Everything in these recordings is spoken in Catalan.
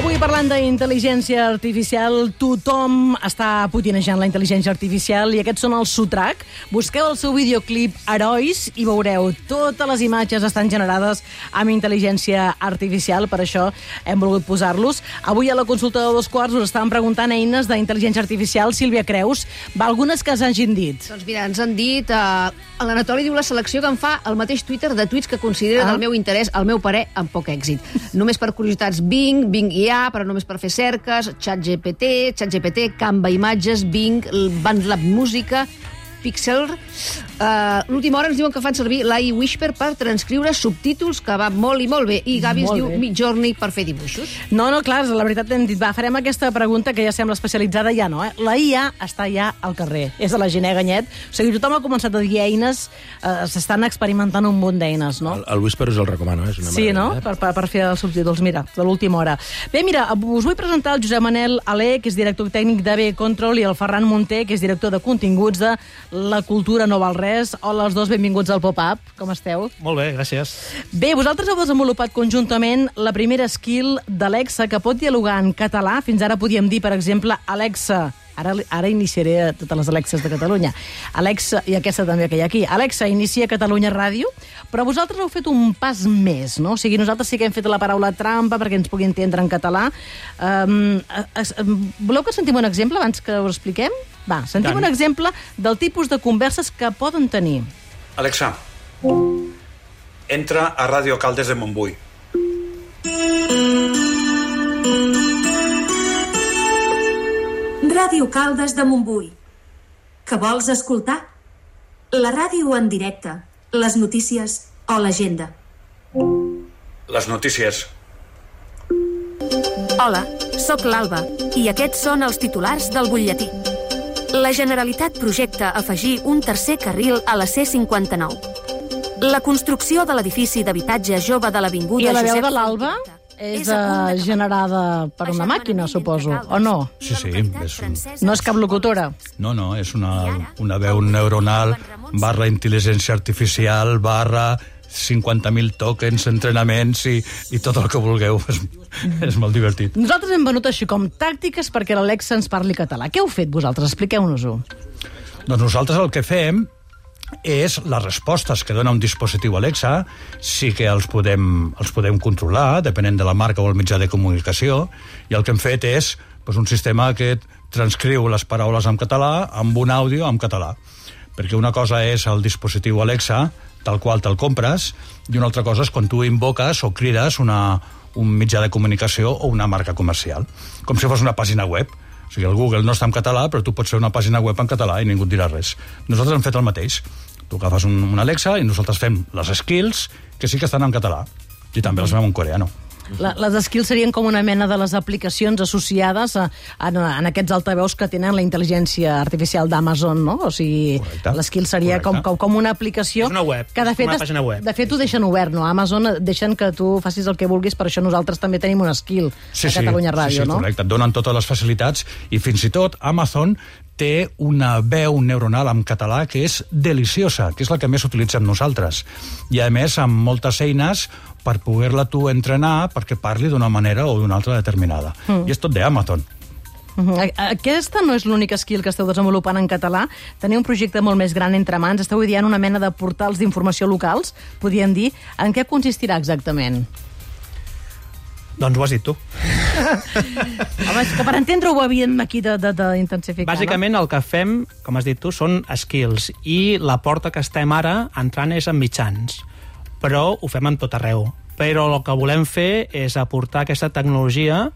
Avui parlant d'intel·ligència artificial, tothom està putinejant la intel·ligència artificial i aquests són els Sutrac. Busqueu el seu videoclip Herois i veureu totes les imatges estan generades amb intel·ligència artificial, per això hem volgut posar-los. Avui a la consulta de dos quarts us estaven preguntant eines d'intel·ligència artificial. Sílvia Creus, va algunes que s'hagin dit. Doncs mira, ens han dit... Eh, L'Anatoli diu la selecció que em fa el mateix Twitter de tuits que considera Ah. del meu interès, el meu parer, amb poc èxit. Només per curiositats Bing, Bing IA, però només per fer cerques, ChatGPT, ChatGPT, Canva Imatges, Bing, BandLab Música, Pixel... Uh, L'última hora ens diuen que fan servir l'AI Whisper per transcriure subtítols, que va molt i molt bé. I Gavi ens diu bé. Midjourney per fer dibuixos. No, no, clar, la veritat hem dit, va, farem aquesta pregunta que ja sembla especialitzada, ja no, eh? La IA està ja al carrer, és de la Giné Ganyet, o sigui, tothom ha començat a dir eines, eh, s'estan experimentant un munt d'eines, no? El, el Whisper us el recomano, eh? és una Sí, no? meravella, Per, per, per fer els subtítols, mira, de l'última hora. Bé, mira, us vull presentar el Josep Manel Alé, que és director tècnic de B Control, i el Ferran Monter, que és director de continguts de La Cultura No Val Res. Hola, els dos, benvinguts al Pop-Up. Com esteu? Molt bé, gràcies. Bé, vosaltres heu desenvolupat conjuntament la primera skill d'Alexa que pot dialogar en català. Fins ara podíem dir, per exemple, Alexa... Ara, ara iniciaré a totes les Alexes de Catalunya. Alexa, i aquesta també que hi ha aquí. Alexa, inicia Catalunya Ràdio, però vosaltres heu fet un pas més, no? O sigui, nosaltres sí que hem fet la paraula trampa perquè ens pugui entendre en català. Um, es, um, voleu que sentim un exemple abans que ho expliquem? Va, sentim Tant. un exemple del tipus de converses que poden tenir. Alexa, entra a Ràdio Caldes de Montbui. Ràdio Caldes de Montbui. Que vols escoltar? La ràdio en directe, les notícies o l'agenda. Les notícies. Hola, sóc l'Alba i aquests són els titulars del butlletí. La Generalitat projecta afegir un tercer carril a la C-59. La construcció de l'edifici d'habitatge jove de l'Avinguda I la veu Josep de l'Alba És d'acabar. generada per una màquina, suposo, o no? Sí, sí, és un- No és cap locutora. No, no, és una, una veu neuronal barra intel·ligència artificial barra 50.000 tokens, entrenaments i, i tot el que vulgueu. És, és molt divertit. Nosaltres hem venut així com tàctiques perquè l'Alexa ens parli català. Què heu fet vosaltres? Expliqueu-nos-ho. Doncs nosaltres el que fem és les respostes que dona un dispositiu Alexa, sí que els podem, els podem controlar, depenent de la marca o el mitjà de comunicació, i el que hem fet és doncs, un sistema que transcriu les paraules en català amb un àudio en català. Perquè una cosa és el dispositiu Alexa, tal qual te'l compres, i una altra cosa és quan tu invoques o crides una, un mitjà de comunicació o una marca comercial. Com si fos una pàgina web. O sigui, el Google no està en català, però tu pots fer una pàgina web en català i ningú et dirà res. Nosaltres hem fet el mateix. Tu agafes un, un Alexa i nosaltres fem les skills, que sí que estan en català. I també les fem en coreano. La, les skills serien com una mena de les aplicacions associades a, a, en aquests altaveus que tenen la intel·ligència artificial d'Amazon, no? O sigui, Correcte. seria com, Correcte. com, com una aplicació... És una web, Que de és fet, una pàgina web. De fet, ho deixen obert, no? Amazon deixen que tu facis el que vulguis, per això nosaltres també tenim un skill a Catalunya Ràdio, sí, sí, no? correcte. Et donen totes les facilitats i fins i tot Amazon té una veu neuronal en català que és deliciosa, que és la que més utilitzem nosaltres. I, a més, amb moltes eines per poder-la tu entrenar perquè parli d'una manera o d'una altra determinada. Mm. I és tot d'Amazon. Mhm. A- Aquesta no és l'única skill que esteu desenvolupant en català. Teniu un projecte molt més gran entre mans. Esteu ideant una mena de portals d'informació locals, podríem dir. En què consistirà exactament? Doncs ho has dit tu. Home, és que per entendre-ho ho havíem aquí d'intensificar, Bàsicament el que fem, com has dit tu, són skills i la porta que estem ara entrant és en mitjans. Però ho fem en tot arreu. Però el que volem fer és aportar aquesta tecnologia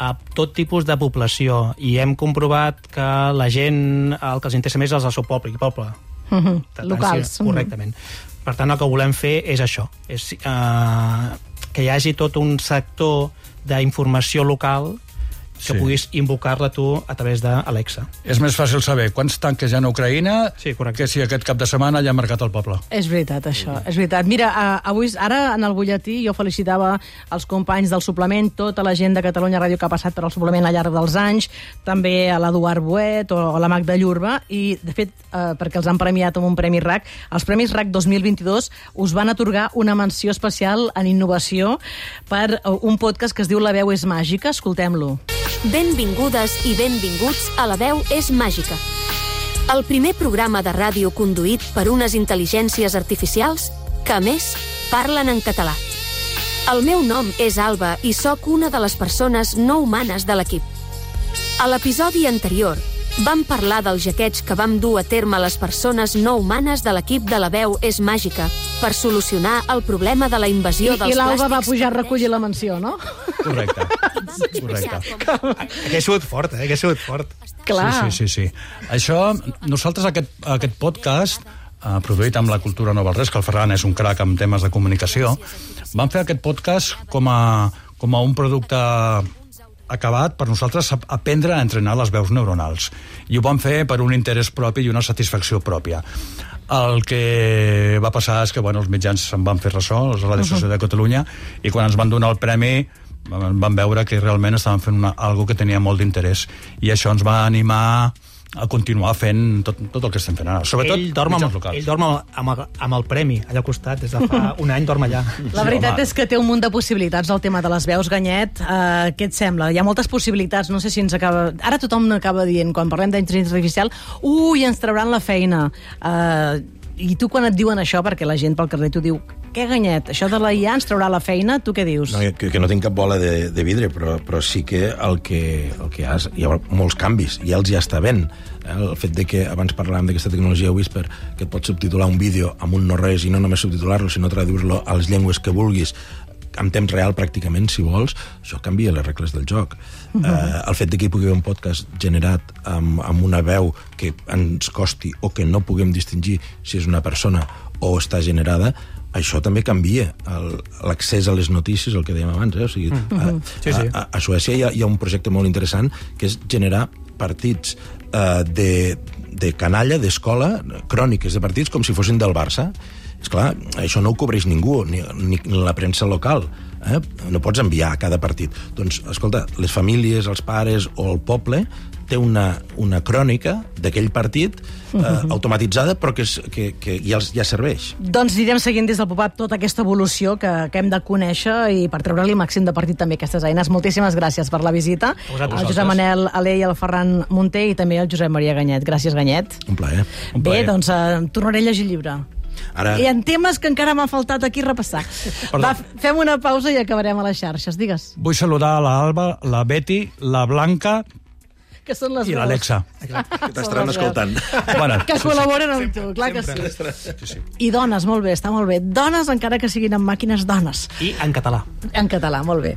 a tot tipus de població i hem comprovat que la gent el que els interessa més és el seu poble, poble. no? Mhm, Tant, Locals. Correctament. Per tant, el que volem fer és això, és eh, que hi hagi tot un sector d'informació local que Sí. puguis invocar-la tu a través d'Alexa. És més fàcil saber quants tanques hi ha a Ucraïna Sí, correcte. que si aquest cap de setmana ja ha marcat el poble. És veritat, això, és veritat. Mira, uh, avui, ara en el butlletí jo felicitava els companys del suplement, tota la gent de Catalunya Ràdio que ha passat per al suplement al llarg dels anys, també a l'Eduard Buet o a la Magda Llurba, i de fet, uh, perquè els han premiat amb un Premi RAC, els Premis RAC 2022 us van atorgar una menció especial en innovació per uh, un podcast que es diu La veu és màgica, escoltem-lo. Benvingudes i benvinguts a La veu és màgica. El primer programa de ràdio conduït per unes intel·ligències artificials que, a més, parlen en català. El meu nom és Alba i sóc una de les persones no humanes de l'equip. A l'episodi anterior, vam parlar dels jaquets que vam dur a terme les persones no humanes de l'equip de la veu és màgica per solucionar el problema de la invasió I, dels i l'Alba va plàstics pujar a que recollir la menció, no? Correcte. Explicar com... Hauria sigut fort, eh? Hauria sigut fort. Clar. Sí, sí, sí, sí. Això, nosaltres aquest, aquest podcast, eh, produït amb la Cultura Nova Res, que el Ferran és un crac en temes de comunicació, vam fer aquest podcast com a, com a un producte acabat per nosaltres a- aprendre a entrenar les veus neuronals. I ho vam fer per un interès propi i una satisfacció pròpia. El que va passar és que bueno, els mitjans se'n van fer ressò, els Ràdio Societat de Catalunya, i quan ens van donar el premi vam veure que realment estaven fent una, algo que tenia molt d'interès. I això ens va animar a continuar fent tot, tot el que estem fent ara. Sobretot ell dorm, amb, locals. ell dorm amb, amb, el, amb el premi allà al costat, des de fa un any dorm allà. La Sí, veritat home. és que té un munt de possibilitats el tema de les veus, Ganyet. Uh, què et sembla? Hi ha moltes possibilitats, no sé si ens acaba... Ara tothom acaba dient, quan parlem d'intel·ligència artificial, ui, ens trauran la feina. Uh, I tu quan et diuen això, perquè la gent pel carrer t'ho diu, què, Ganyet, això de la IA ens traurà la feina, tu què dius? No, que, que no tinc cap bola de, de vidre, però, però sí que el que, el que hi, ha, és- hi ha molts canvis, i ja els ja està ben. Eh? El fet de que abans parlàvem d'aquesta tecnologia Whisper, que et pot subtitular un vídeo amb un no-res i no només subtitular-lo, sinó traduir-lo a les llengües que vulguis, en temps real pràcticament, si vols, això canvia les regles del joc. Uh -huh. eh, el fet de que hi pugui haver un podcast generat amb, amb una veu que ens costi o que no puguem distingir si és una persona o està generada, això també canvia l'accés a les notícies, el que dèiem abans. Eh? O sigui, a, Sí, sí. A, a Suècia hi ha, hi ha un projecte molt interessant que és generar partits eh, de, de canalla, d'escola, cròniques de partits com si fossin del Barça. És clar, això no ho cobreix ningú, ni, ni la premsa local. Eh? No pots enviar a cada partit. Doncs, escolta, les famílies, els pares o el poble té una, una crònica d'aquell partit eh, automatitzada però que, és, que, que ja, els, ja serveix. Doncs anirem seguint des del pop-up tota aquesta evolució que, que hem de conèixer i per treure-li màxim de partit també aquestes eines. Moltíssimes gràcies per la visita. vosaltres. Al Josep Manel Alé i al Ferran Munté i també al Josep Maria Ganyet. Gràcies, Ganyet. Un plaer. Un Bé, plaer. doncs eh, tornaré a llegir el llibre. Ara, Hi ha temes que encara m'ha faltat aquí repassar. Perdó. Va, fem una pausa i acabarem a les xarxes. Digues, Vull saludar a l'Alba, la Betty, la Blanca que són les i l'Alexa. que t'estaran escoltant. Bueno, Que col·laboren amb tu, clar que sí. I dones, molt bé, està molt bé. Dones, encara que siguin amb màquines, dones. I en català. En català, molt bé.